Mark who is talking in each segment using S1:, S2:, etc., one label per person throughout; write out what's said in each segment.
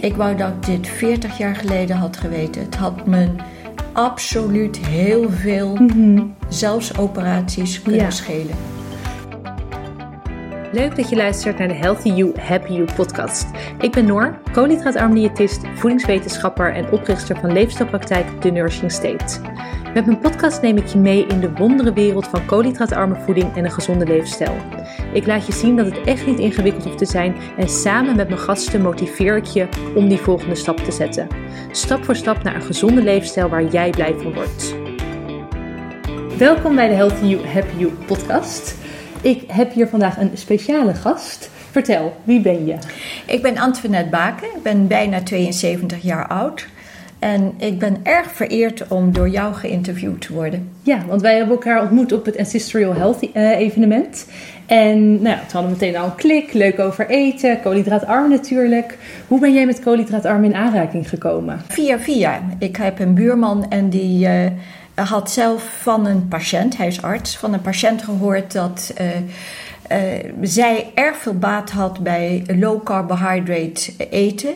S1: Ik wou dat ik dit 40 jaar geleden had geweten. Het had me absoluut heel veel, zelfs operaties, kunnen
S2: Ja.
S1: schelen.
S2: Leuk dat je luistert naar de Healthy You, Happy You podcast. Ik ben Noor, koolhydraatarm diëtist, voedingswetenschapper en oprichter van leefstijlpraktijk The Nourishing State. Met mijn podcast neem ik je mee in de wondere wereld van koolhydraatarme voeding en een gezonde levensstijl. Ik laat je zien dat het echt niet ingewikkeld hoeft te zijn en samen met mijn gasten motiveer ik je om die volgende stap te zetten. Stap voor stap naar een gezonde levensstijl waar jij blij van wordt. Welkom bij de Healthy You, Happy You podcast. Ik heb hier vandaag een speciale gast. Vertel, wie ben je?
S1: Ik ben Antoinette Baken, ik ben bijna 72 jaar oud. En ik ben erg vereerd om door jou geïnterviewd te worden.
S2: Ja, want wij hebben elkaar ontmoet op het Ancestral Health eh, evenement. En nou ja, toen hadden we meteen al een klik, leuk over eten, koolhydraatarm natuurlijk. Hoe ben jij met koolhydraatarm in aanraking gekomen?
S1: Via via. Ik heb een buurman en die eh, had zelf van een patiënt, hij is arts, van een patiënt gehoord dat eh, zij erg veel baat had bij low carbohydrate eten.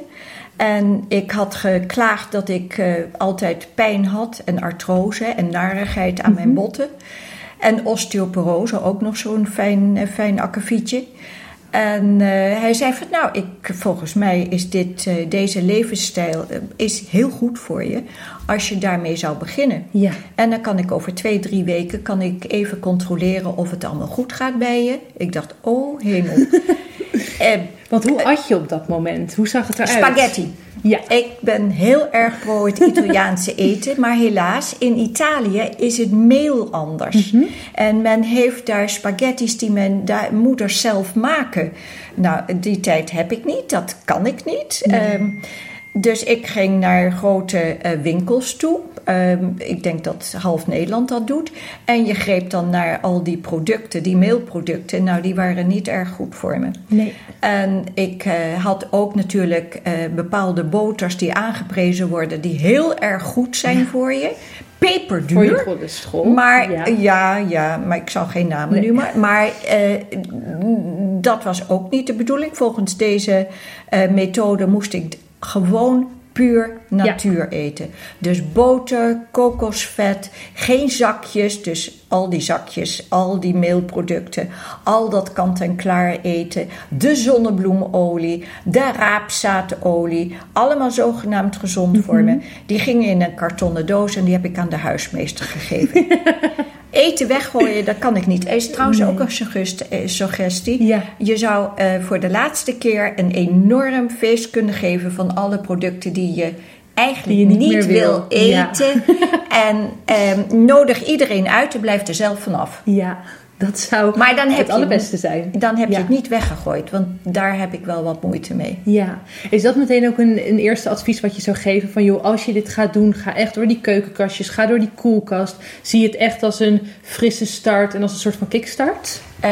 S1: En ik had geklaagd dat ik eh, altijd pijn had en artrose en narigheid aan mijn botten. En osteoporose, ook nog zo'n fijn, eh, fijn akkefietje. En eh, hij zei van, nou, ik, volgens mij is dit, deze levensstijl is heel goed voor je als je daarmee zou beginnen.
S2: Ja.
S1: En dan kan ik over twee, drie weken kan ik even controleren of het allemaal goed gaat bij je. Ik dacht, oh hemel.
S2: Want hoe at je op dat moment? Hoe zag het eruit?
S1: spaghetti.
S2: Ja.
S1: Ik ben heel erg pro het Italiaanse eten, maar helaas in Italië is het meel anders. En men heeft daar spaghetti's die men daar moeders zelf maken. Nou, die tijd heb ik niet, dat kan ik niet. Ehm, dus ik ging naar grote eh, winkels toe. Ehm, ik denk dat half Nederland dat doet. En je greep dan naar al die producten, die meelproducten. Nou, die waren niet erg goed voor me.
S2: Nee.
S1: En ik eh, had ook natuurlijk eh, bepaalde boters die aangeprezen worden, die heel erg goed zijn voor je. Peperduur.
S2: Voor je cholesterol.
S1: Maar
S2: ja.
S1: ja. ja, maar ik zal geen namen
S2: Nee.
S1: nu maar. Maar dat was ook niet de bedoeling. Volgens deze methode moest ik gewoon puur natuur eten. Dus boter, kokosvet, geen zakjes. Dus al die zakjes, al die meelproducten, al dat kant-en-klaar eten. De zonnebloemolie, de raapzaadolie. Allemaal zogenaamd gezond voor me. Die gingen in een kartonnen doos en die heb ik aan de huismeester gegeven. Eten weggooien, dat kan ik niet. Is trouwens ook een eh, suggestie.
S2: Ja.
S1: Je zou eh, voor de laatste keer een enorm feest kunnen geven van alle producten die je eigenlijk
S2: Die je niet wil. Ja.
S1: eten. en ehm, nodig iedereen uit en blijf er zelf vanaf.
S2: Ja, dat zou
S1: Maar dan heb
S2: het
S1: je-
S2: allerbeste zijn.
S1: Dan heb
S2: Ja.
S1: je het niet weggegooid, want daar heb ik wel wat moeite mee.
S2: Ja, is dat meteen ook een, een eerste advies wat je zou geven? Van joh, als je dit gaat doen, ga echt door die keukenkastjes, ga door die koelkast. Zie het echt als een frisse start en als een soort van kickstart?
S1: Eh,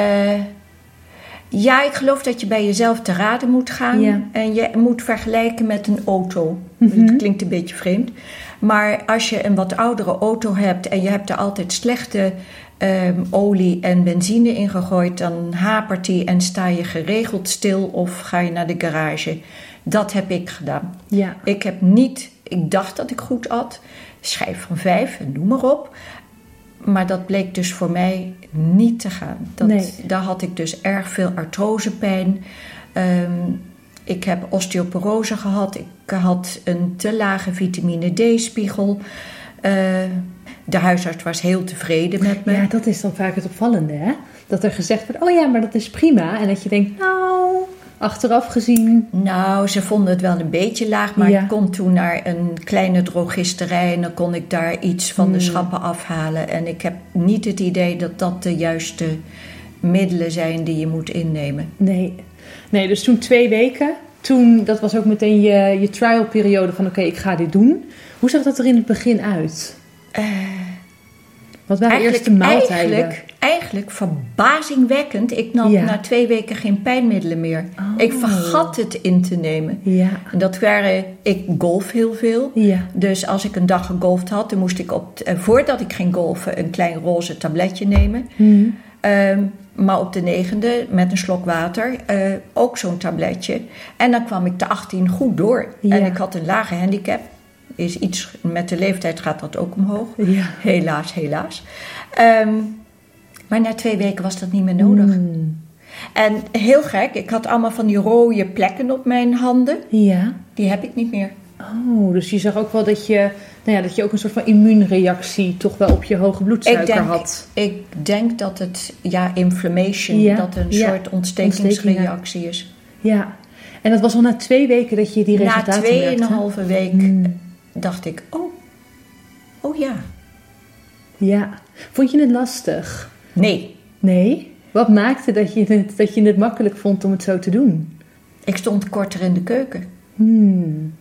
S1: ja, ik geloof dat je bij jezelf te raden moet gaan.
S2: Ja.
S1: En je moet vergelijken met een auto.
S2: Mhm.
S1: Dat klinkt een beetje vreemd. Maar als je een wat oudere auto hebt en je hebt er altijd slechte ehm, olie en benzine in gegooid, dan hapert die en sta je geregeld stil of ga je naar de garage. Dat heb ik gedaan.
S2: Ja.
S1: Ik heb niet, ik dacht dat ik goed at, schijf van vijf en noem maar op. Maar dat bleek dus voor mij niet te gaan. Dat,
S2: Nee.
S1: Daar had ik dus erg veel artrosepijn. Ehm, ik heb osteoporose gehad. Ik had een te lage vitamine D-spiegel. Eh, de huisarts was heel tevreden met me.
S2: ja, dat is dan vaak het opvallende, hè? Dat er gezegd wordt, oh ja, maar dat is prima. En dat je denkt, nou, achteraf gezien...
S1: Nou, ze vonden het wel een beetje laag, maar
S2: Ja.
S1: ik kon toen naar een kleine drogisterij en dan kon ik daar iets van
S2: Hmm.
S1: de schappen afhalen. En ik heb niet het idee dat dat de juiste middelen zijn die je moet innemen.
S2: Nee. Nee, dus toen twee weken. Toen, dat was ook meteen je, je trial-periode van, oké, ik ga dit doen. Hoe zag dat er in het begin uit? Wat waren de maaltijden?
S1: eigenlijk, eigenlijk verbazingwekkend. Ik nam
S2: Ja.
S1: na twee weken geen pijnmiddelen meer.
S2: Oh.
S1: Ik vergat het in te nemen.
S2: Ja.
S1: En dat waren, ik golf heel veel.
S2: Ja.
S1: Dus als ik een dag gegolfd had, dan moest ik op, eh, voordat ik ging golfen een klein roze tabletje nemen.
S2: Mhm.
S1: Ehm, maar op de negende met een slok water eh, ook zo'n tabletje. En dan kwam ik de 18 goed door.
S2: Ja.
S1: En ik had een lage handicap. Is iets, met de leeftijd gaat dat ook omhoog.
S2: Ja.
S1: Helaas, helaas. Ehm, maar na twee weken was dat niet meer nodig.
S2: Hmm.
S1: En heel gek, ik had allemaal van die rode plekken op mijn handen.
S2: Ja.
S1: Die heb ik niet meer.
S2: Oh, dus je zag ook wel dat je, nou ja, dat je ook een soort van immuunreactie toch wel op je hoge bloedsuiker
S1: Ik denk,
S2: had.
S1: ik denk dat het, ja, inflammation,
S2: Ja,
S1: dat een
S2: ja.
S1: soort ontstekingsreactie is.
S2: Ja. En dat was al na twee weken dat je die
S1: Na
S2: resultaten merkte?
S1: tweeënhalve week
S2: Hmm.
S1: Dacht ik, oh, oh ja.
S2: Ja. Vond je het lastig?
S1: Nee,
S2: Nee. Wat maakte dat je, het, dat je het makkelijk vond om het zo te doen?
S1: ik stond korter in de keuken.
S2: Hmm.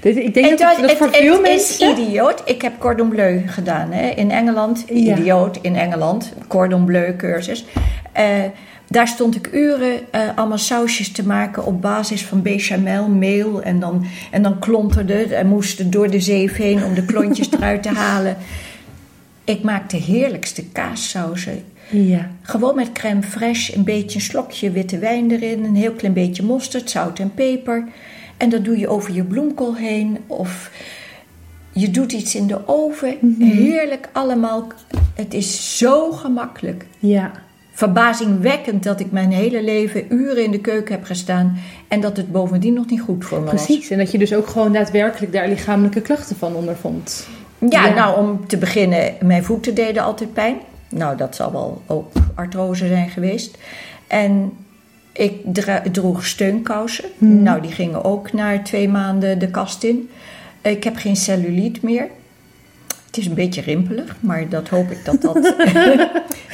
S2: Dus ik denk dat, het, dat voor
S1: het-
S2: veel
S1: het
S2: mensen...
S1: is idioot. Ik heb cordon bleu gedaan hè. in Engeland.
S2: Ja.
S1: Idioot in Engeland. Cordon bleu cursus. Eh, daar stond ik uren eh, allemaal sausjes te maken op basis van bechamel, meel. En dan, en dan klonterde en moesten door de zeef heen om de klontjes eruit te halen. Ik maakte heerlijkste kaassausen.
S2: Ja.
S1: Gewoon met crème fraîche, een beetje een slokje witte wijn erin, een heel klein beetje mosterd, zout en peper. En dat doe je over je bloemkool heen of je doet iets in de oven. Heerlijk allemaal. Het is zo gemakkelijk.
S2: Ja.
S1: Verbazingwekkend dat ik mijn hele leven uren in de keuken heb gestaan en dat het bovendien nog niet goed voor me was.
S2: Precies. En dat je dus ook gewoon daadwerkelijk daar lichamelijke klachten van ondervond.
S1: Ja,
S2: Ja.
S1: nou om te beginnen, mijn voeten deden altijd pijn. Nou, dat zal wel ook artrose zijn geweest. En ik droeg steunkousen.
S2: Hmm.
S1: Nou, die gingen ook na twee maanden de kast in. Ik heb geen celluliet meer. Het is een beetje rimpelig, maar dat hoop ik dat dat,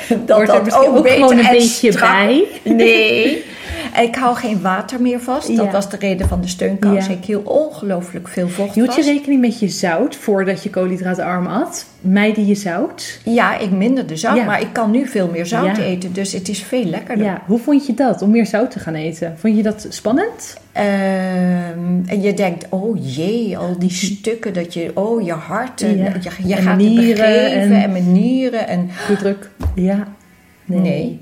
S1: dat,
S2: er
S1: dat
S2: misschien ook
S1: beter
S2: gewoon een
S1: en
S2: beetje
S1: strak-
S2: bij?
S1: Nee, ik hou geen water meer vast. Dat was de reden van de steunkousen.
S2: Ja.
S1: Ik hield ongelooflijk veel vocht
S2: Hield je
S1: vast.
S2: rekening met je zout voordat je koolhydraatarm at? Meide je zout?
S1: Ja, ik minderde zout,
S2: Ja.
S1: maar ik kan nu veel meer zout eten, dus het is veel lekkerder.
S2: Hoe vond je dat om meer zout te gaan eten? Vond je dat spannend?
S1: Ehm, en je denkt, oh jee, al die stukken dat je, oh je hart, en
S2: Ja.
S1: je, je
S2: En
S1: gaat
S2: nieren
S1: begeven
S2: en-
S1: en, mijn nieren. En,
S2: Bloeddruk? Ja.
S1: Nee.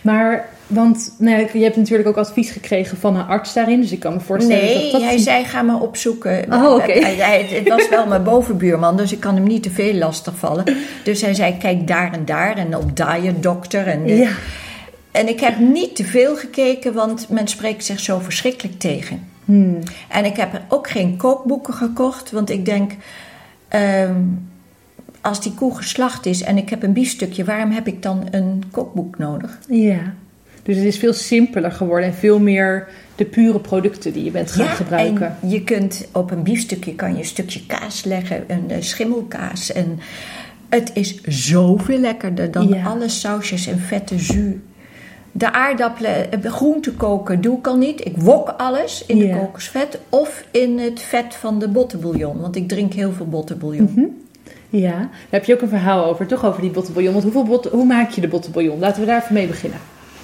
S2: Maar, want nou ja, je hebt natuurlijk ook advies gekregen van een arts daarin. Dus ik kan me voorstellen
S1: nee,
S2: dat dat...
S1: hij zei ga maar opzoeken.
S2: Oh, oké.
S1: Het was wel mijn bovenbuurman, dus ik kan hem niet te veel lastig vallen. Dus hij zei kijk daar en daar en op diet dokter. En,
S2: Ja.
S1: en ik heb niet te veel gekeken, want men spreekt zich zo verschrikkelijk tegen.
S2: Hmm.
S1: En ik heb ook geen kookboeken gekocht, want ik denk, ehm, als die koe geslacht is en ik heb een biefstukje, waarom heb ik dan een kookboek nodig?
S2: Ja. Dus het is veel simpeler geworden en veel meer de pure producten die je bent gaan gebruiken.
S1: en je kunt op een biefstukje kan je een stukje kaas leggen, een eh, schimmelkaas. En het is zoveel lekkerder dan
S2: Ja.
S1: alle sausjes en vette jus. De aardappelen, eh, groente koken doe ik al niet. Ik wok alles in
S2: Ja.
S1: de kokosvet of in het vet van de bottenbouillon. Want ik drink heel veel bottenbouillon.
S2: Mhm. Ja, daar heb je ook een verhaal over, toch over die bottenbouillon. Want hoeveel bot, hoe maak je de bottenbouillon? Laten we daar even mee beginnen.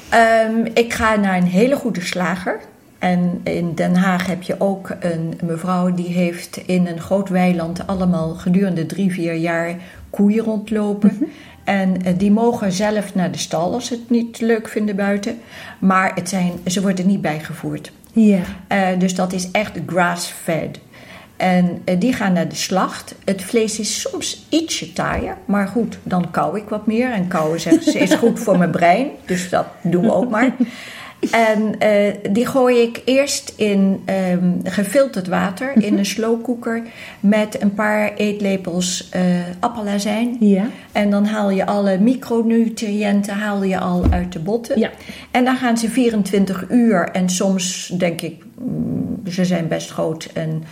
S1: Ehm, ik ga naar een hele goede slager. En in Den Haag heb je ook een mevrouw die heeft in een groot weiland allemaal gedurende drie, vier jaar koeien rondlopen. En eh, die mogen zelf naar de stal als ze het niet leuk vinden buiten. Maar het zijn, ze worden niet bijgevoerd.
S2: Ja.
S1: Eh, dus dat is echt grass-fed. En eh, die gaan naar de slacht. Het vlees is soms ietsje taaier. Maar goed, dan kauw ik wat meer. En kauwen zeggen ze is goed voor mijn brein. Dus dat doen we ook maar. En eh, die gooi ik eerst in ehm, gefilterd water in een slowcooker met een paar eetlepels eh appelazijn.
S2: Ja.
S1: En dan haal je alle micronutriënten haal je al uit de botten.
S2: Ja.
S1: En dan gaan ze 24 uur en soms denk ik, mm, ze zijn best groot en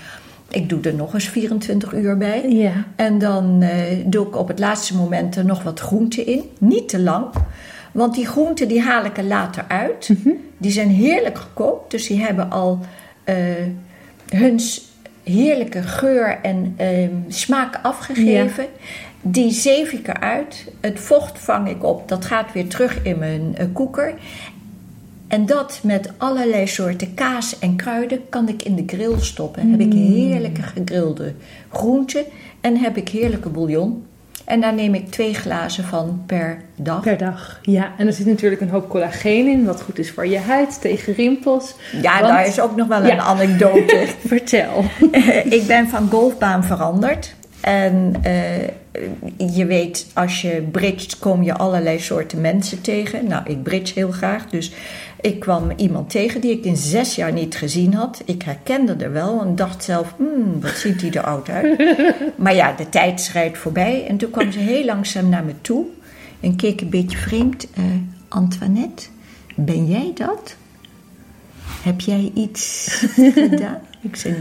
S1: ik doe er nog eens 24 uur bij.
S2: Ja.
S1: En dan eh, doe ik op het laatste moment er nog wat groente in. Niet te lang. Want die groenten die haal ik er later uit. Die zijn heerlijk gekookt. Dus die hebben al eh, hun heerlijke geur en ehm, smaak afgegeven. Die zeef ik eruit. Het vocht vang ik op. Dat gaat weer terug in mijn eh, koeker. En dat met allerlei soorten kaas en kruiden kan ik in de grill stoppen. Heb ik heerlijke gegrilde groenten en heb ik heerlijke bouillon. En daar neem ik twee glazen van per dag.
S2: Per dag, ja. En er zit natuurlijk een hoop collageen in, wat goed is voor je huid, tegen rimpels.
S1: Ja,
S2: Want-
S1: daar is ook nog wel
S2: Ja.
S1: een anekdote.
S2: Vertel.
S1: ik ben van golfbaan veranderd. En eh, je weet, als je bridget, kom je allerlei soorten mensen tegen. Nou, ik bridge heel graag. Dus ik kwam iemand tegen die ik in zes jaar niet gezien had. Ik herkende er wel en dacht zelf, hmm, wat ziet hij er oud uit. maar ja, de tijd schrijdt voorbij. En toen kwam ze heel langzaam naar me toe. En keek een beetje vreemd. eh, Antoinette, ben jij dat? Heb jij iets gedaan? Ik zei,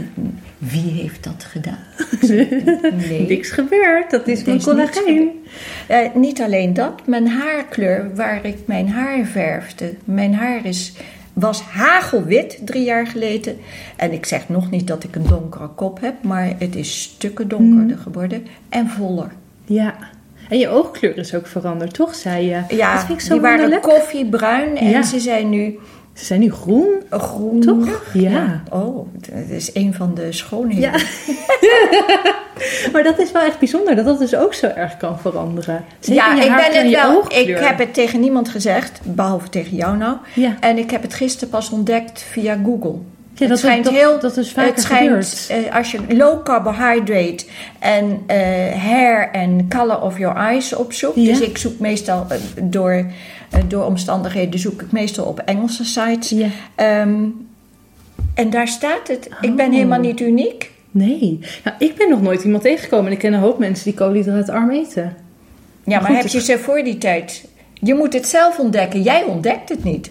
S1: wie heeft dat gedaan? Nee.
S2: Niks gebeurd, dat is mijn collageen.
S1: Eh, niet alleen dat, mijn haarkleur waar ik mijn haar verfde. Mijn haar is, was hagelwit drie jaar geleden. En ik zeg nog niet dat ik een donkere kop heb, maar het is stukken donkerder geworden en voller.
S2: Ja. En je oogkleur is ook veranderd, toch, zei je?
S1: Ja,
S2: dat vind ik zo
S1: die waren koffiebruin en
S2: Ja.
S1: ze zijn nu
S2: Ze zijn nu groen.
S1: groen.
S2: Toch? Ja.
S1: Oh, dat is een van de schoonheden.
S2: Ja. maar dat is wel echt bijzonder, dat dat dus ook zo erg kan veranderen. Zeker
S1: ja, ik ben
S2: en
S1: het wel.
S2: oogkleur.
S1: Ik heb het tegen niemand gezegd, behalve tegen jou nou.
S2: Ja.
S1: En ik heb het gisteren pas ontdekt via Google.
S2: Ja,
S1: het
S2: dat,
S1: schijnt
S2: dat,
S1: heel.
S2: dat is vaker
S1: het schijnt, eh, als je low carbohydrate en eh, hair en color of your eyes opzoekt.
S2: Ja.
S1: Dus ik zoek meestal eh, door, door omstandigheden zoek ik meestal op Engelse sites.
S2: Ja.
S1: Ehm, en daar staat het. Ik ben
S2: Oh.
S1: helemaal niet uniek.
S2: Nee. Nou, ik ben nog nooit iemand tegengekomen. En ik ken een hoop mensen die koolhydraatarm eten.
S1: Ja, maar
S2: Goed,
S1: heb je ze voor die tijd? Je moet het zelf ontdekken. Jij ontdekt het niet.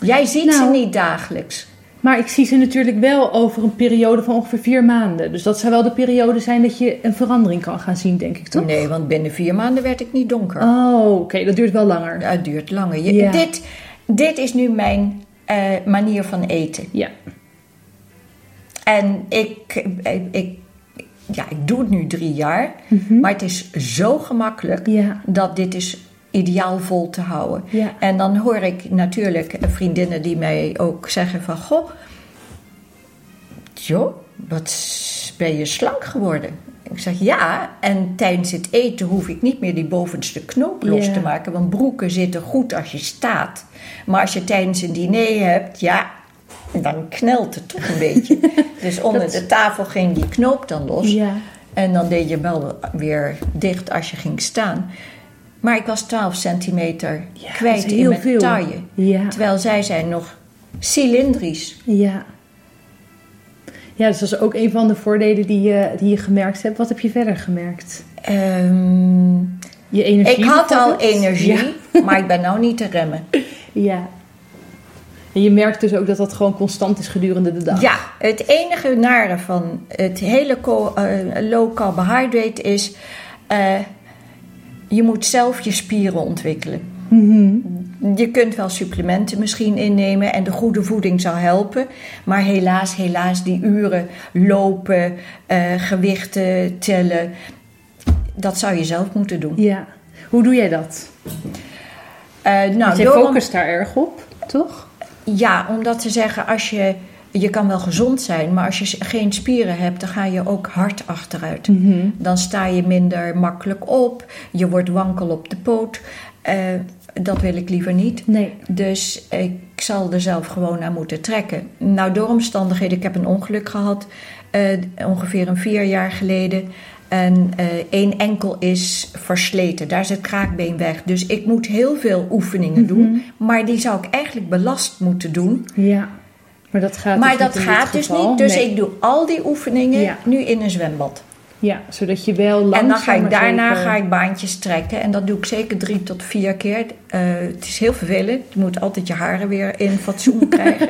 S1: Jij ziet ze
S2: Nou.
S1: niet dagelijks.
S2: Maar ik zie ze natuurlijk wel over een periode van ongeveer vier maanden. Dus dat zou wel de periode zijn dat je een verandering kan gaan zien, denk ik, toch?
S1: Nee, want binnen vier maanden werd ik niet donker.
S2: Oh, oké. Dat duurt wel langer.
S1: Ja, het duurt langer. Je-
S2: Ja.
S1: dit, dit is nu mijn eh, manier van eten.
S2: Ja.
S1: En ik, ik, ik, ja, ik doe het nu drie jaar. Maar het is zo gemakkelijk
S2: Mhm. Ja.
S1: dat dit is ideaal vol te houden.
S2: Ja.
S1: En dan hoor ik natuurlijk vriendinnen die mij ook zeggen van... Goh, joh, wat ben je slank geworden? Ik zeg ja, en tijdens het eten hoef ik niet meer die bovenste knoop los
S2: Ja.
S1: te maken. Want broeken zitten goed als je staat. Maar als je tijdens een diner hebt, ja, dan knelt het toch een beetje. Dus onder
S2: Dat-
S1: de tafel ging die knoop dan los.
S2: Ja.
S1: En dan deed je wel weer dicht als je ging staan. Maar ik was 12 centimeter
S2: Ja,
S1: kwijt
S2: is
S1: in
S2: heel
S1: mijn
S2: veel.
S1: taille.
S2: Ja.
S1: Terwijl zij zijn nog cilindrisch.
S2: Ja. Ja, dus dat is ook een van de voordelen die je, die je gemerkt hebt. Wat heb je verder gemerkt?
S1: Ehm,
S2: Je energie
S1: ik had al energie, maar ik ben nou niet te remmen.
S2: Ja. En je merkt dus ook dat dat gewoon constant is gedurende de dag.
S1: Ja, het enige nare van het hele eh, low carbohydrate is... eh, je moet zelf je spieren ontwikkelen. Je kunt wel supplementen misschien innemen en de goede voeding zal helpen. Maar helaas, helaas, die uren lopen, eh, gewichten tellen... dat zou je zelf moeten doen.
S2: Ja. Hoe doe jij dat?
S1: Eh, nou, door-
S2: focust daar erg op, toch?
S1: Ja, omdat ze zeggen als je. Je kan wel gezond zijn, maar als je geen spieren hebt, dan ga je ook hard achteruit. Dan sta je minder makkelijk op, je wordt wankel op de poot. Eh, dat wil ik liever niet.
S2: Nee.
S1: Dus ik zal er zelf gewoon naar moeten trekken. Nou, door omstandigheden, ik heb een ongeluk gehad, eh, ongeveer een vier jaar geleden. En eh, één enkel is versleten, daar is het kraakbeen weg. Dus ik moet heel veel oefeningen doen, maar die zou ik eigenlijk belast moeten doen.
S2: Ja. Maar dat gaat
S1: maar
S2: dus
S1: dat
S2: niet in dit
S1: gaat dus niet, dus
S2: Nee.
S1: ik doe al die oefeningen
S2: Ja.
S1: nu in een zwembad.
S2: Ja, zodat je wel langzaam
S1: en dan ga ik daarna
S2: zeker-
S1: ga ik baantjes trekken. En dat doe ik zeker drie tot vier keer. Eh, het is heel vervelend. Je moet altijd je haren weer in fatsoen krijgen.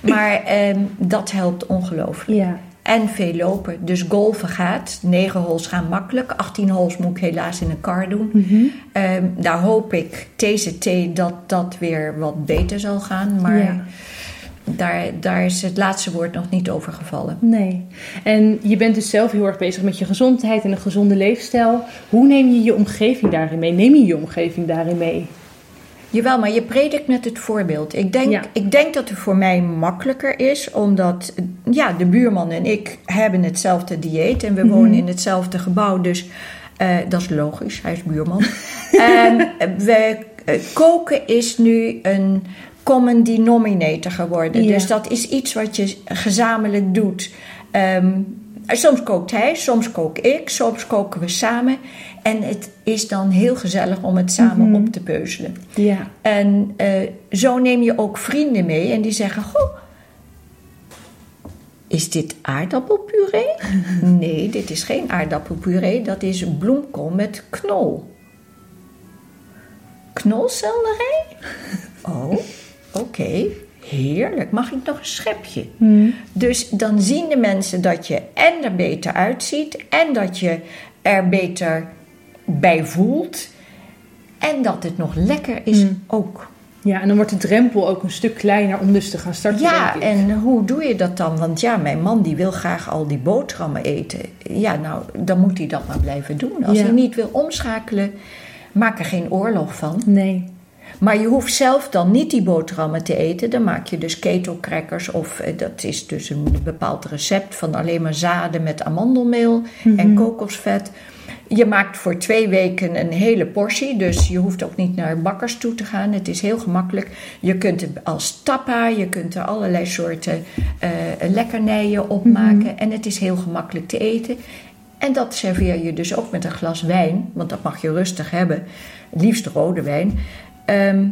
S1: Maar ehm, dat helpt ongelooflijk.
S2: Ja.
S1: En veel lopen. Dus golven gaat. 9 holes gaan makkelijk. 18 holes moet ik helaas in een car doen.
S2: Mhm.
S1: Ehm, daar hoop ik TCT dat dat weer wat beter zal gaan. Maar
S2: Ja.
S1: Daar, daar is het laatste woord nog niet over gevallen.
S2: Nee. En je bent dus zelf heel erg bezig met je gezondheid en een gezonde leefstijl. Hoe neem je je omgeving daarin mee? Neem je je omgeving daarin mee?
S1: Jawel, maar je predikt met het voorbeeld. Ik denk,
S2: Ja.
S1: ik denk dat het voor mij makkelijker is, omdat ja, de buurman en ik hebben hetzelfde dieet en we wonen in hetzelfde gebouw. Dus Eh, dat is logisch, hij is buurman. Ehm, we, eh, koken is nu een common denominator geworden.
S2: Ja.
S1: Dus dat is iets wat je gezamenlijk doet. Ehm, soms kookt hij, soms kook ik, soms koken we samen. En het is dan heel gezellig om het samen op te peuzelen.
S2: Ja.
S1: En eh, zo neem je ook vrienden mee en die zeggen: Goh, is dit aardappelpuree? nee, dit is geen aardappelpuree, dat is bloemkool met knol. Knolselderij? Oh, oké. Heerlijk. Mag ik nog een schepje? Dus dan zien de mensen dat je en er beter uitziet en dat je er beter bij voelt en dat het nog lekker is ook.
S2: Ja, en dan wordt de drempel ook een stuk kleiner om dus te gaan starten.
S1: Ja, en hoe doe je dat dan? Want ja, mijn man die wil graag al die boterhammen eten. Ja, nou, dan moet hij dat maar blijven doen. Als
S2: Ja.
S1: hij niet wil omschakelen, maak er geen oorlog van.
S2: Nee.
S1: Maar je hoeft zelf dan niet die boterhammen te eten. Dan maak je dus ketelcrackers of eh, dat is dus een bepaald recept van alleen maar zaden met amandelmeel en kokosvet. Je maakt voor twee weken een hele portie, dus je hoeft ook niet naar bakkers toe te gaan. Het is heel gemakkelijk. Je kunt het als tappa, je kunt er allerlei soorten eh, lekkernijen op maken en het is heel gemakkelijk te eten. En dat serveer je dus ook met een glas wijn, want dat mag je rustig hebben. Liefst rode wijn. Ehm,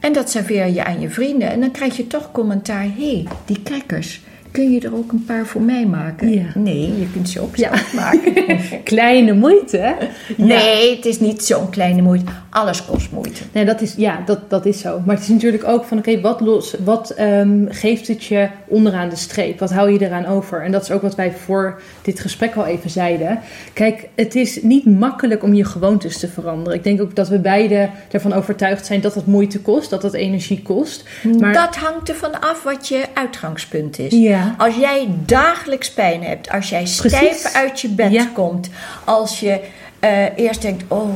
S1: en dat serveer je aan je vrienden. En dan krijg je toch commentaar. Hé, hey, die crackers, kun je er ook een paar voor mij maken?
S2: Ja.
S1: Nee, je kunt ze ook zelf maken.
S2: Kleine moeite, hè?
S1: Nee, het is niet zo'n kleine moeite. Alles kost moeite.
S2: Nee, dat is, ja, dat, dat is zo. Maar het is natuurlijk ook van, oké, wat, los, wat ehm, geeft het je onderaan de streep? Wat hou je eraan over? En dat is ook wat wij voor dit gesprek al even zeiden. Kijk, het is niet makkelijk om je gewoontes te veranderen. Ik denk ook dat we beide ervan overtuigd zijn dat het moeite kost, dat het energie kost. Maar
S1: Dat hangt ervan af wat je uitgangspunt is.
S2: Ja.
S1: Als jij dagelijks pijn hebt, als jij stijf
S2: Precies.
S1: uit je bed
S2: Ja.
S1: komt, als je eh, eerst denkt: oh,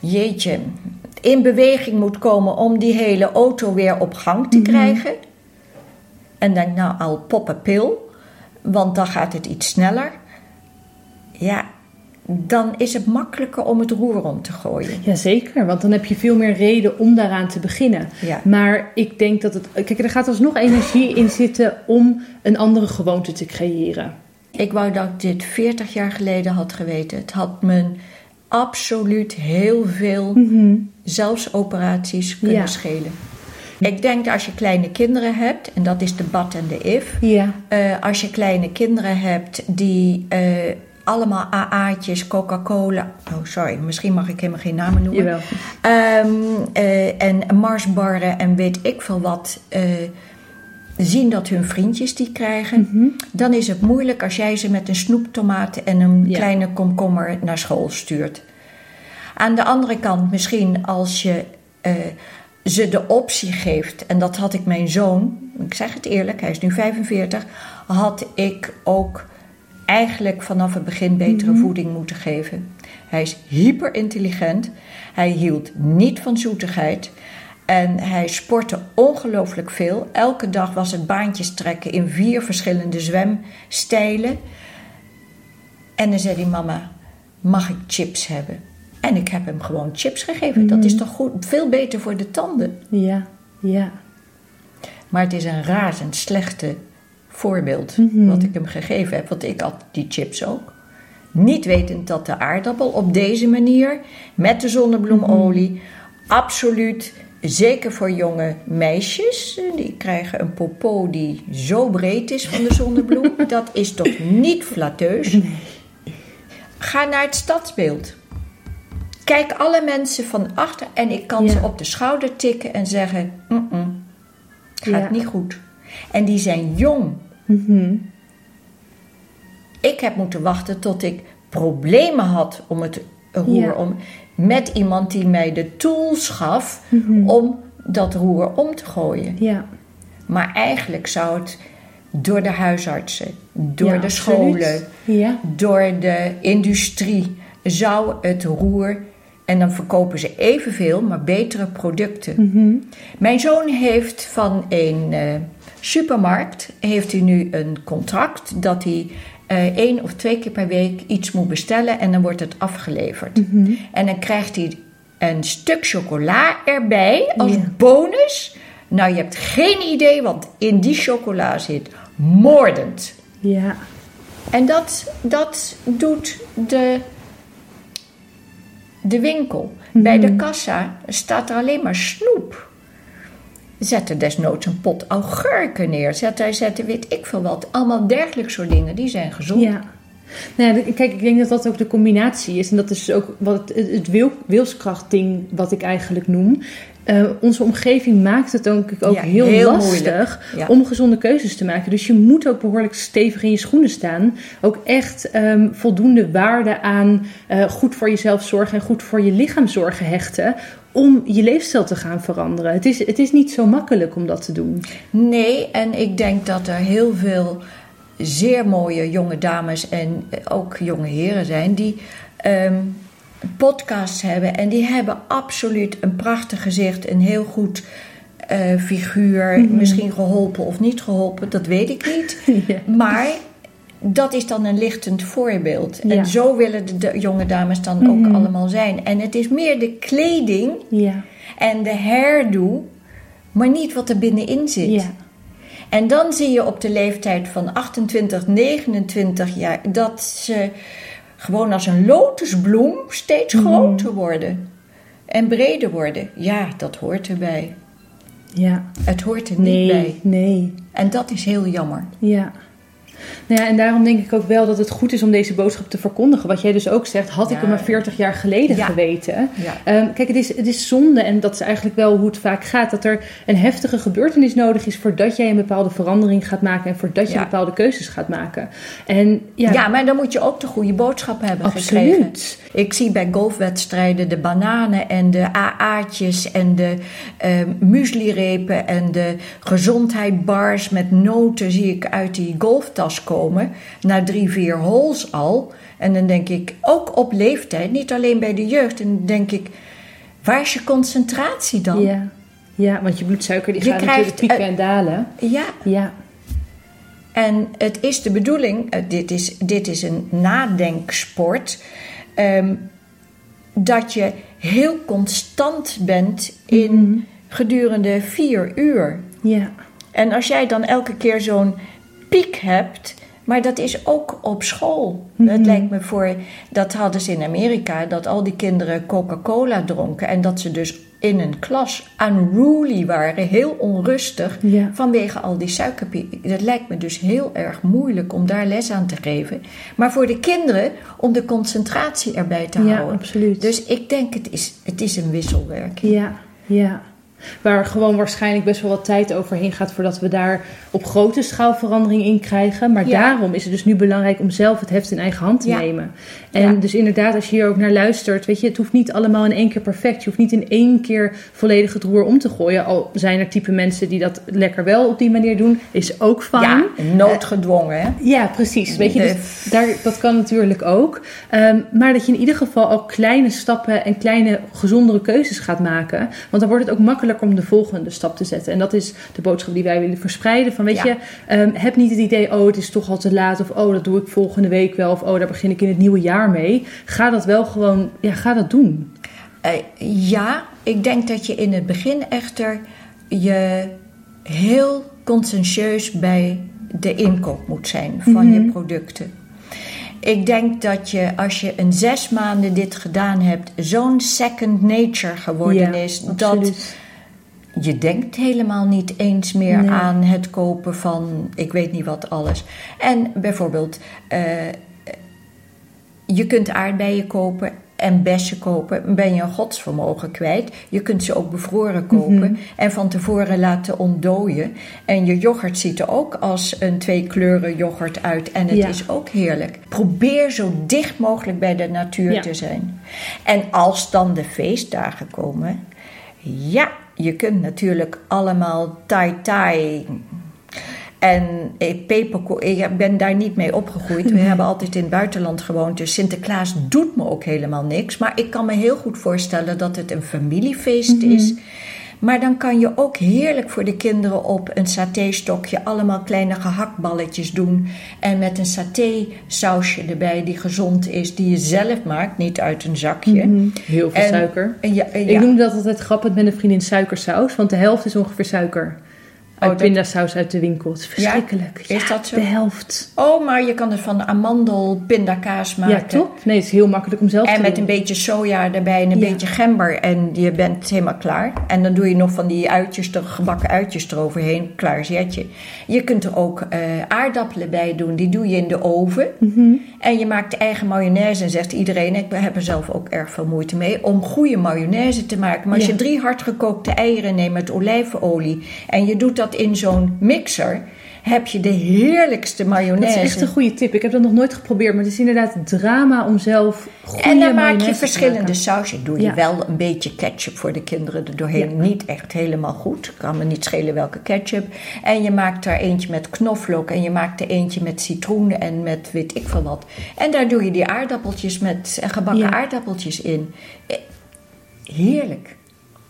S1: jeetje, in beweging moet komen om die hele auto weer op gang te krijgen. En denk: nou, al pop een pil, want dan gaat het iets sneller. Ja, dan is het makkelijker om het roer om te gooien.
S2: Jazeker, want dan heb je veel meer reden om daaraan te beginnen.
S1: Ja.
S2: Maar ik denk dat het. Kijk, er gaat alsnog energie in zitten om een andere gewoonte te creëren.
S1: Ik wou dat ik dit 40 jaar geleden had geweten. Het had me absoluut heel veel, zelfs operaties, kunnen
S2: Ja.
S1: schelen. Ik denk dat als je kleine kinderen hebt, en dat is de Bad en de If.
S2: Ja.
S1: eh, als je kleine kinderen hebt die eh, allemaal AA'tjes, Coca-Cola. Oh, sorry, misschien mag ik helemaal geen namen noemen.
S2: Jawel.
S1: Eh, en Marsbarren en weet ik veel wat. eh, zien dat hun vriendjes die krijgen. Dan is het moeilijk als jij ze met een snoeptomaat en een
S2: Ja.
S1: kleine komkommer naar school stuurt. Aan de andere kant, misschien als je eh, ze de optie geeft, en dat had ik mijn zoon, ik zeg het eerlijk, hij is nu 45, had ik ook eigenlijk vanaf het begin betere voeding moeten geven. Hij is hyper intelligent, hij hield niet van zoetigheid. En hij sportte ongelooflijk veel. Elke dag was het baantjes trekken in vier verschillende zwemstijlen. En dan zei hij: Mama, mag ik chips hebben? En ik heb hem gewoon chips gegeven. Dat is toch goed, veel beter voor de tanden.
S2: Ja. Ja.
S1: Maar het is een razend slechte voorbeeld wat ik hem gegeven heb. Want ik had die chips ook. Niet wetend dat de aardappel op deze manier, met de zonnebloemolie, absoluut, zeker voor jonge meisjes, eh, die krijgen een popo die zo breed is van de zonnebloem. dat is toch niet flatteus? Ga naar het stadsbeeld. Kijk alle mensen van achter en ik kan
S2: Ja.
S1: ze op de schouder tikken en zeggen: "Mm-mm, het gaat
S2: Ja.
S1: niet goed. En die zijn jong. Ik heb moeten wachten tot ik problemen had om het roer
S2: Ja.
S1: om. Met iemand die mij de tools gaf om dat roer om te gooien.
S2: Ja.
S1: Maar eigenlijk zou het door de huisartsen, door
S2: Ja,
S1: de scholen,
S2: Ja.
S1: door de industrie zou het roer. En dan verkopen ze evenveel, maar betere producten. Mijn zoon heeft van een eh, supermarkt heeft hij nu een contract dat hij eh, één of twee keer per week iets moet bestellen en dan wordt het afgeleverd.
S2: Mhm.
S1: En dan krijgt hij een stuk chocola erbij als bonus. Nou, je hebt geen idee wat in die chocola zit. Moordend.
S2: Ja.
S1: En dat, dat doet de, de winkel. Bij de kassa staat er alleen maar snoep. Zet er desnoods een pot augurken neer. Zet er, zet er weet ik veel wat. Allemaal dergelijke soort dingen. Die zijn gezond.
S2: Ja. Nou ja, kijk, ik denk dat dat ook de combinatie is. En dat is ook wat het, het wil, wilskrachtding wat ik eigenlijk noem. Eh, onze omgeving maakt het denk ik ook
S1: Ja,
S2: heel,
S1: heel
S2: lastig.
S1: Ja.
S2: om gezonde keuzes te maken. Dus je moet ook behoorlijk stevig in je schoenen staan. Ook echt ehm, voldoende waarde aan eh, goed voor jezelf zorgen en goed voor je lichaam zorgen hechten. Om je leefstijl te gaan veranderen. Het is, het is niet zo makkelijk om dat te doen.
S1: Nee, en ik denk dat er heel veel zeer mooie jonge dames en ook jonge heren zijn die ehm, podcasts hebben. En die hebben absoluut een prachtig gezicht, een heel goed eh, figuur. Misschien geholpen of niet geholpen, dat weet ik niet.
S2: Ja.
S1: Maar dat is dan een lichtend voorbeeld.
S2: Ja.
S1: En zo willen de, de jonge dames dan ook allemaal zijn. En het is meer de kleding
S2: Ja.
S1: en de hairdo, maar niet wat er binnenin zit.
S2: Ja.
S1: En dan zie je op de leeftijd van 28, 29 jaar dat ze gewoon als een lotusbloem steeds groter worden en breder worden. Ja, dat hoort erbij.
S2: Ja.
S1: Het hoort er niet bij.
S2: Nee, nee.
S1: En dat is heel jammer.
S2: Ja. Nou ja, en daarom denk ik ook wel dat het goed is om deze boodschap te verkondigen. Wat jij dus ook zegt, had ik er maar 40 jaar geleden
S1: Ja.
S2: geweten.
S1: Ja.
S2: Ehm, kijk, het is, het is zonde, en dat is eigenlijk wel hoe het vaak gaat, dat er een heftige gebeurtenis nodig is voordat jij een bepaalde verandering gaat maken en voordat je bepaalde keuzes gaat maken. En ja,
S1: Ja, maar dan moet je ook de goede boodschap hebben
S2: Absoluut.
S1: gekregen. Ik zie bij golfwedstrijden de bananen en de AA'tjes en de eh mueslirepen en de gezondheidbars met noten zie ik uit die golftas komen. Na drie, vier holes al. En dan denk ik, ook op leeftijd, niet alleen bij de jeugd. En dan denk ik, waar is je concentratie dan?
S2: ja, ja, want je bloedsuiker die
S1: Je
S2: gaat natuurlijk
S1: krijgt,
S2: pieken
S1: eh,
S2: en dalen.
S1: ja
S2: Ja,
S1: En het is de bedoeling, eh, dit is, dit is een nadenksport, ehm, dat je heel constant bent in gedurende vier uur.
S2: ja,
S1: En als jij dan elke keer zo'n piek hebt, maar dat is ook op school. Het lijkt me voor, dat hadden ze in Amerika, dat al die kinderen Coca-Cola dronken en dat ze dus in een klas unruly waren, heel onrustig,
S2: Ja.
S1: vanwege al die suikerpiek. Dat lijkt me dus heel erg moeilijk om daar les aan te geven. Maar voor de kinderen, om de concentratie erbij te
S2: ja,
S1: houden.
S2: absoluut.
S1: Dus ik denk, het is, het is een wisselwerking.
S2: Ja, ja. Waar gewoon waarschijnlijk best wel wat tijd overheen gaat voordat we daar op grote schaal verandering in krijgen. Maar
S1: Ja.
S2: daarom is het dus nu belangrijk om zelf het heft in eigen hand te
S1: Ja.
S2: nemen. En
S1: Ja.
S2: dus inderdaad, als je hier ook naar luistert, weet je, het hoeft niet allemaal in één keer perfect. Je hoeft niet in één keer volledig het roer om te gooien. Al zijn er type mensen die dat lekker wel op die manier doen, is ook fijn.
S1: Ja, noodgedwongen, hè?
S2: Ja, precies. Weet je, dus daar, dat kan natuurlijk ook. Ehm, maar dat je in ieder geval ook kleine stappen en kleine gezondere keuzes gaat maken. Want dan wordt het ook makkelijker om de volgende stap te zetten. En dat is de boodschap die wij willen verspreiden. Van weet
S1: Ja.
S2: je, ehm, heb niet het idee, oh het is toch al te laat. Of oh dat doe ik volgende week wel. Of oh daar begin ik in het nieuwe jaar mee. Ga dat wel gewoon, ja ga dat doen.
S1: Eh, ja, ik denk dat je in het begin echter je heel conscientieus bij de inkoop moet zijn van je producten. Ik denk dat je als je een zes maanden dit gedaan hebt, zo'n second nature geworden
S2: Ja,
S1: is dat. Je denkt helemaal niet eens meer
S2: Nee.
S1: aan het kopen van ik weet niet wat alles. En bijvoorbeeld, eh, je kunt aardbeien kopen en bessen kopen. Ben je een godsvermogen kwijt. Je kunt ze ook bevroren kopen en van tevoren laten ontdooien. En je yoghurt ziet er ook als een twee kleuren yoghurt uit. En het
S2: Ja.
S1: is ook heerlijk. Probeer zo dicht mogelijk bij de natuur
S2: Ja.
S1: te zijn. En als dan de feestdagen komen, ja, je kunt natuurlijk allemaal tai-tai. En eh, peperko- ik ben daar niet mee opgegroeid. We hebben altijd in het buitenland gewoond. Dus Sinterklaas doet me ook helemaal niks. Maar ik kan me heel goed voorstellen dat het een familiefeest is. Maar dan kan je ook heerlijk voor de kinderen op een satéstokje allemaal kleine gehaktballetjes doen. En met een saté-sausje erbij die gezond is, die je zelf maakt, niet uit een zakje.
S2: Mhm. Heel veel
S1: En-
S2: suiker.
S1: En ja, en
S2: Ik noem dat altijd grappig met een vriendin suikersaus, want de helft is ongeveer suiker. Uit
S1: Oh,
S2: pindasaus uit de winkel. Het is verschrikkelijk.
S1: Is dat zo?
S2: De helft.
S1: Oh, maar je kan het van amandel pindakaas maken.
S2: Ja, top. Nee, het is heel makkelijk om zelf
S1: En
S2: te
S1: met
S2: doen.
S1: een beetje soja erbij en een
S2: Ja.
S1: beetje gember. En je bent helemaal klaar. En dan doe je nog van die uitjes, er, gebakken uitjes eroverheen. Klaar zet je. Je kunt er ook eh, aardappelen bij doen. Die doe je in de oven.
S2: Mhm.
S1: En je maakt eigen mayonaise. En zegt iedereen, ik heb er zelf ook erg veel moeite mee. Om goede mayonaise te maken. Maar als
S2: Ja.
S1: je drie hardgekookte eieren neemt met olijfolie. En je doet dat in zo'n mixer. Heb je de heerlijkste
S2: Dat
S1: mayonaise.
S2: is echt een goede tip. Ik heb dat nog nooit geprobeerd, maar het is inderdaad drama om zelf goede
S1: En dan maak je verschillende sausen. Doe je wel een beetje ketchup voor de kinderen er doorheen.
S2: Ja.
S1: Niet echt helemaal goed. Kan me niet schelen welke ketchup. En je maakt daar eentje met knoflook. En je maakt er eentje met citroen en met weet ik veel wat. En daar doe je die aardappeltjes met gebakken
S2: Ja.
S1: aardappeltjes in. Eh, Heerlijk.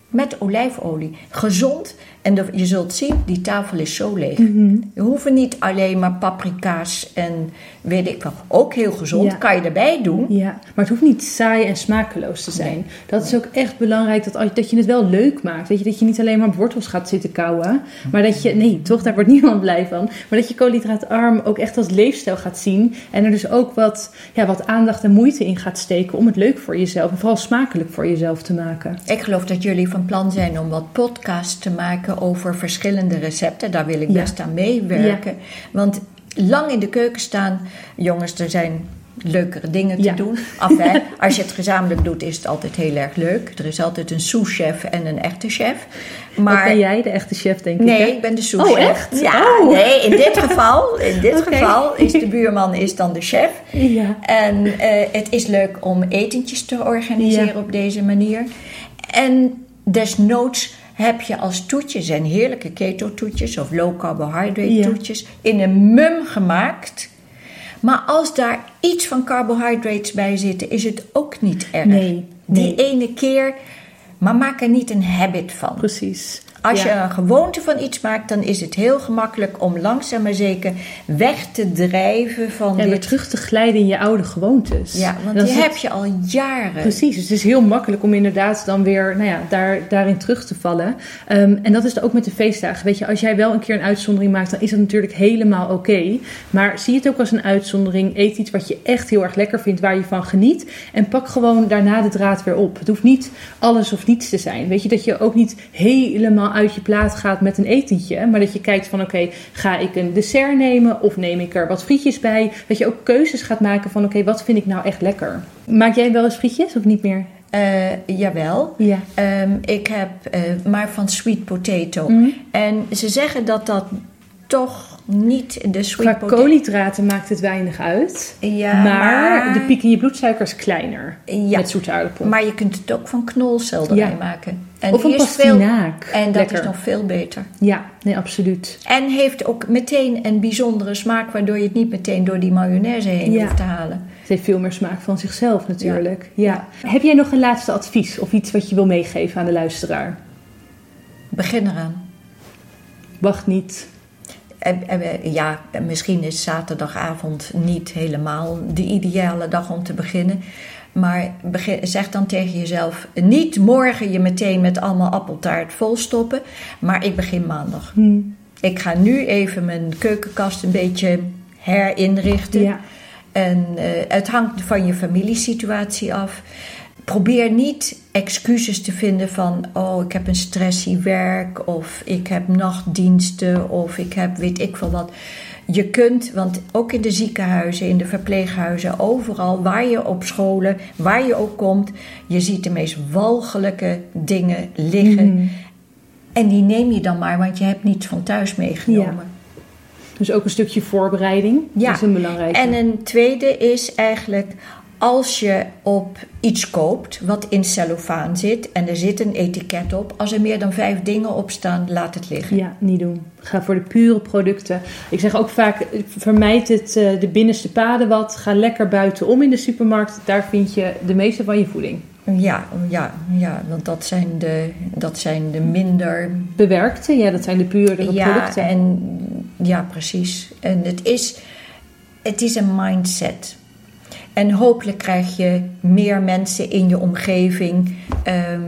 S1: Met olijfolie. Gezond. En de- je zult zien, die tafel is zo leeg.
S2: Mhm.
S1: Je hoeft niet alleen maar paprika's en weet ik wel. Ook heel gezond.
S2: Ja.
S1: Kan je erbij doen.
S2: Ja, maar het hoeft niet saai en smakeloos te zijn.
S1: Nee.
S2: Dat is ook echt belangrijk dat, dat je het wel leuk maakt. Weet je, dat je niet alleen maar wortels gaat zitten kauwen. Maar dat je, nee, toch, daar wordt niemand blij van. Maar dat je koolhydraatarm ook echt als leefstijl gaat zien. En er dus ook wat, ja, wat aandacht en moeite in gaat steken om het leuk voor jezelf en vooral smakelijk voor jezelf te maken.
S1: Ik geloof dat jullie van plan zijn om wat podcasts te maken over verschillende recepten. Daar wil ik best aan meewerken. Want lang in de keuken staan, jongens, er zijn leukere dingen te
S2: Ja.
S1: doen. Als je het gezamenlijk doet, is het altijd heel erg leuk. Er is altijd een sous-chef en een echte chef.
S2: Wat
S1: Maar
S2: ben jij, de echte chef, denk ik?
S1: Nee, ik ben de souschef.
S2: Oh, echt?
S1: Ja,
S2: Oh.
S1: nee, in dit geval, in dit geval is de buurman is dan de chef.
S2: Ja.
S1: En eh, het is leuk om etentjes te organiseren
S2: Ja.
S1: op deze manier. En desnoods heb je als toetjes en heerlijke keto-toetjes of low carbohydrate
S2: Ja.
S1: toetjes in een mum gemaakt. Maar als daar iets van carbohydrates bij zitten, is het ook niet erg.
S2: Nee,
S1: Die ene keer, maar maak er niet een habit van.
S2: Precies.
S1: Als
S2: Ja.
S1: je een gewoonte van iets maakt, dan is het heel gemakkelijk om langzaam maar zeker weg te drijven van
S2: En weer terug te glijden in je oude gewoontes.
S1: Ja, want die heb je al jaren.
S2: Precies, dus het is heel makkelijk om inderdaad dan weer nou ja, daar, daarin terug te vallen. Ehm, en dat is ook met de feestdagen. Weet je, als jij wel een keer een uitzondering maakt, dan is dat natuurlijk helemaal oké. Maar zie het ook als een uitzondering. Eet iets wat je echt heel erg lekker vindt, waar je van geniet. En pak gewoon daarna de draad weer op. Het hoeft niet alles of niets te zijn. Weet je, dat je ook niet helemaal uit je plaat gaat met een etentje. Maar dat je kijkt van oké, ga ik een dessert nemen of neem ik er wat frietjes bij? Dat je ook keuzes gaat maken van oké, wat vind ik nou echt lekker? Maak jij wel eens frietjes of niet meer?
S1: Eh, jawel.
S2: Ja.
S1: Ehm, ik heb eh, maar van sweet potato.
S2: Mhm.
S1: En ze zeggen dat dat toch niet de
S2: Qua
S1: sweet potato...
S2: koolhydraten maakt het weinig uit.
S1: Ja,
S2: maar, de piek in je bloedsuiker is kleiner.
S1: Ja.
S2: Met zoete aardappel.
S1: Maar je kunt het ook van knolselderij maken. En
S2: of een
S1: is veel,
S2: pastinaak.
S1: En dat
S2: Lekker.
S1: is nog veel beter.
S2: Ja, nee, absoluut.
S1: En heeft ook meteen een bijzondere smaak, waardoor je het niet meteen door die mayonaise heen
S2: Ja.
S1: hoeft te halen.
S2: Het heeft veel meer smaak van zichzelf natuurlijk. Ja. Heb jij nog een laatste advies of iets wat je wil meegeven aan de luisteraar?
S1: Begin eraan.
S2: Wacht niet.
S1: Eh, Ja, en misschien is zaterdagavond niet helemaal de ideale dag om te beginnen. Maar zeg dan tegen jezelf: niet morgen je meteen met allemaal appeltaart volstoppen. Maar ik begin maandag.
S2: Hm.
S1: Ik ga nu even mijn keukenkast een beetje herinrichten.
S2: Ja.
S1: En eh, het hangt van je familiesituatie af. Probeer niet excuses te vinden van: oh, ik heb een stressy werk, of ik heb nachtdiensten, of ik heb weet ik veel wat. Je kunt, want ook in de ziekenhuizen, in de verpleeghuizen, overal waar je op scholen, waar je ook komt, je ziet de meest walgelijke dingen liggen.
S2: Mhm.
S1: En die neem je dan maar, want je hebt niets van thuis meegenomen.
S2: Dus ook een stukje voorbereiding.
S1: Ja.
S2: Dat is een belangrijke.
S1: En een tweede is eigenlijk als je op iets koopt wat in cellofaan zit en er zit een etiket op, als er meer dan vijf dingen op staan, laat het liggen.
S2: Ja, niet doen. Ga voor de pure producten. Ik zeg ook vaak, vermijd het eh, de binnenste paden wat. Ga lekker buitenom in de supermarkt. Daar vind je de meeste van je voeding.
S1: Ja, ja, ja, want dat zijn de, dat zijn de minder
S2: Bewerkte, ja, dat zijn de puurdere
S1: ja,
S2: producten.
S1: En, ja, precies. En het is, het is een mindset. En hopelijk krijg je meer mensen in je omgeving ehm,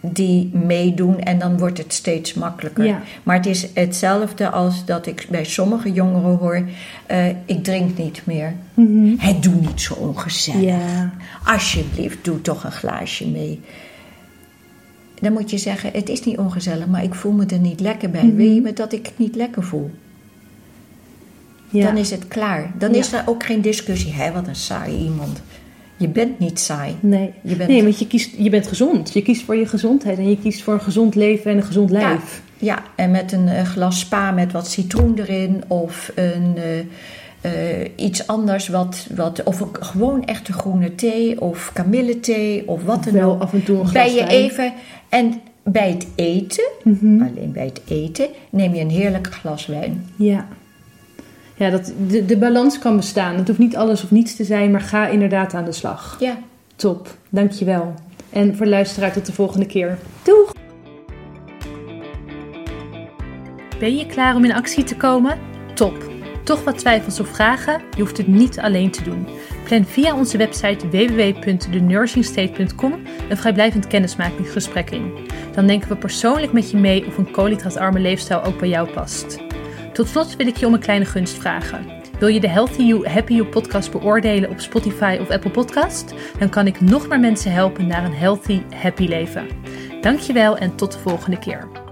S1: die meedoen en dan wordt het steeds makkelijker.
S2: Ja.
S1: Maar het is hetzelfde als dat ik bij sommige jongeren hoor: eh, ik drink niet meer.
S2: Mhm.
S1: Het doe niet zo ongezellig.
S2: Ja,
S1: Alsjeblieft, doe toch een glaasje mee. Dan moet je zeggen: het is niet ongezellig, maar ik voel me er niet lekker bij.
S2: Mhm.
S1: Wil je me dat ik het niet lekker voel?
S2: Ja.
S1: Dan is het klaar. Dan
S2: Ja.
S1: is er ook geen discussie. Hé, wat een saai iemand. Je bent niet saai.
S2: Nee.
S1: Je bent,
S2: nee, want je, kiest, je bent gezond. Je kiest voor je gezondheid en je kiest voor een gezond leven en een gezond
S1: ja,
S2: lijf.
S1: ja, en met een eh, glas spa met wat citroen erin of een, eh, eh, iets anders. Wat, wat, of een, gewoon echte groene thee of kamillethee of wat dan
S2: Wel
S1: ook.
S2: af en toe een glas
S1: Bij je even. En bij het eten,
S2: Mhm.
S1: alleen bij het eten, neem je een heerlijk glas wijn.
S2: Ja. Ja, dat, de, de balans kan bestaan. Het hoeft niet alles of niets te zijn, maar ga inderdaad aan de slag.
S1: Ja.
S2: Top, dankjewel. En voor de luisteraar tot de volgende keer. Doeg! Ben je klaar om in actie te komen? Top! Toch wat twijfels of vragen? Je hoeft het niet alleen te doen. Plan via onze website www.thenursingstate.com een vrijblijvend kennismakingsgesprek in. Dan denken we persoonlijk met je mee of een koolhydraatarme leefstijl ook bij jou past. Tot slot wil ik je om een kleine gunst vragen. Wil je de Healthy You, Happy You podcast beoordelen op Spotify of Apple Podcast? Dan kan ik nog meer mensen helpen naar een healthy, happy leven. Dankjewel en tot de volgende keer.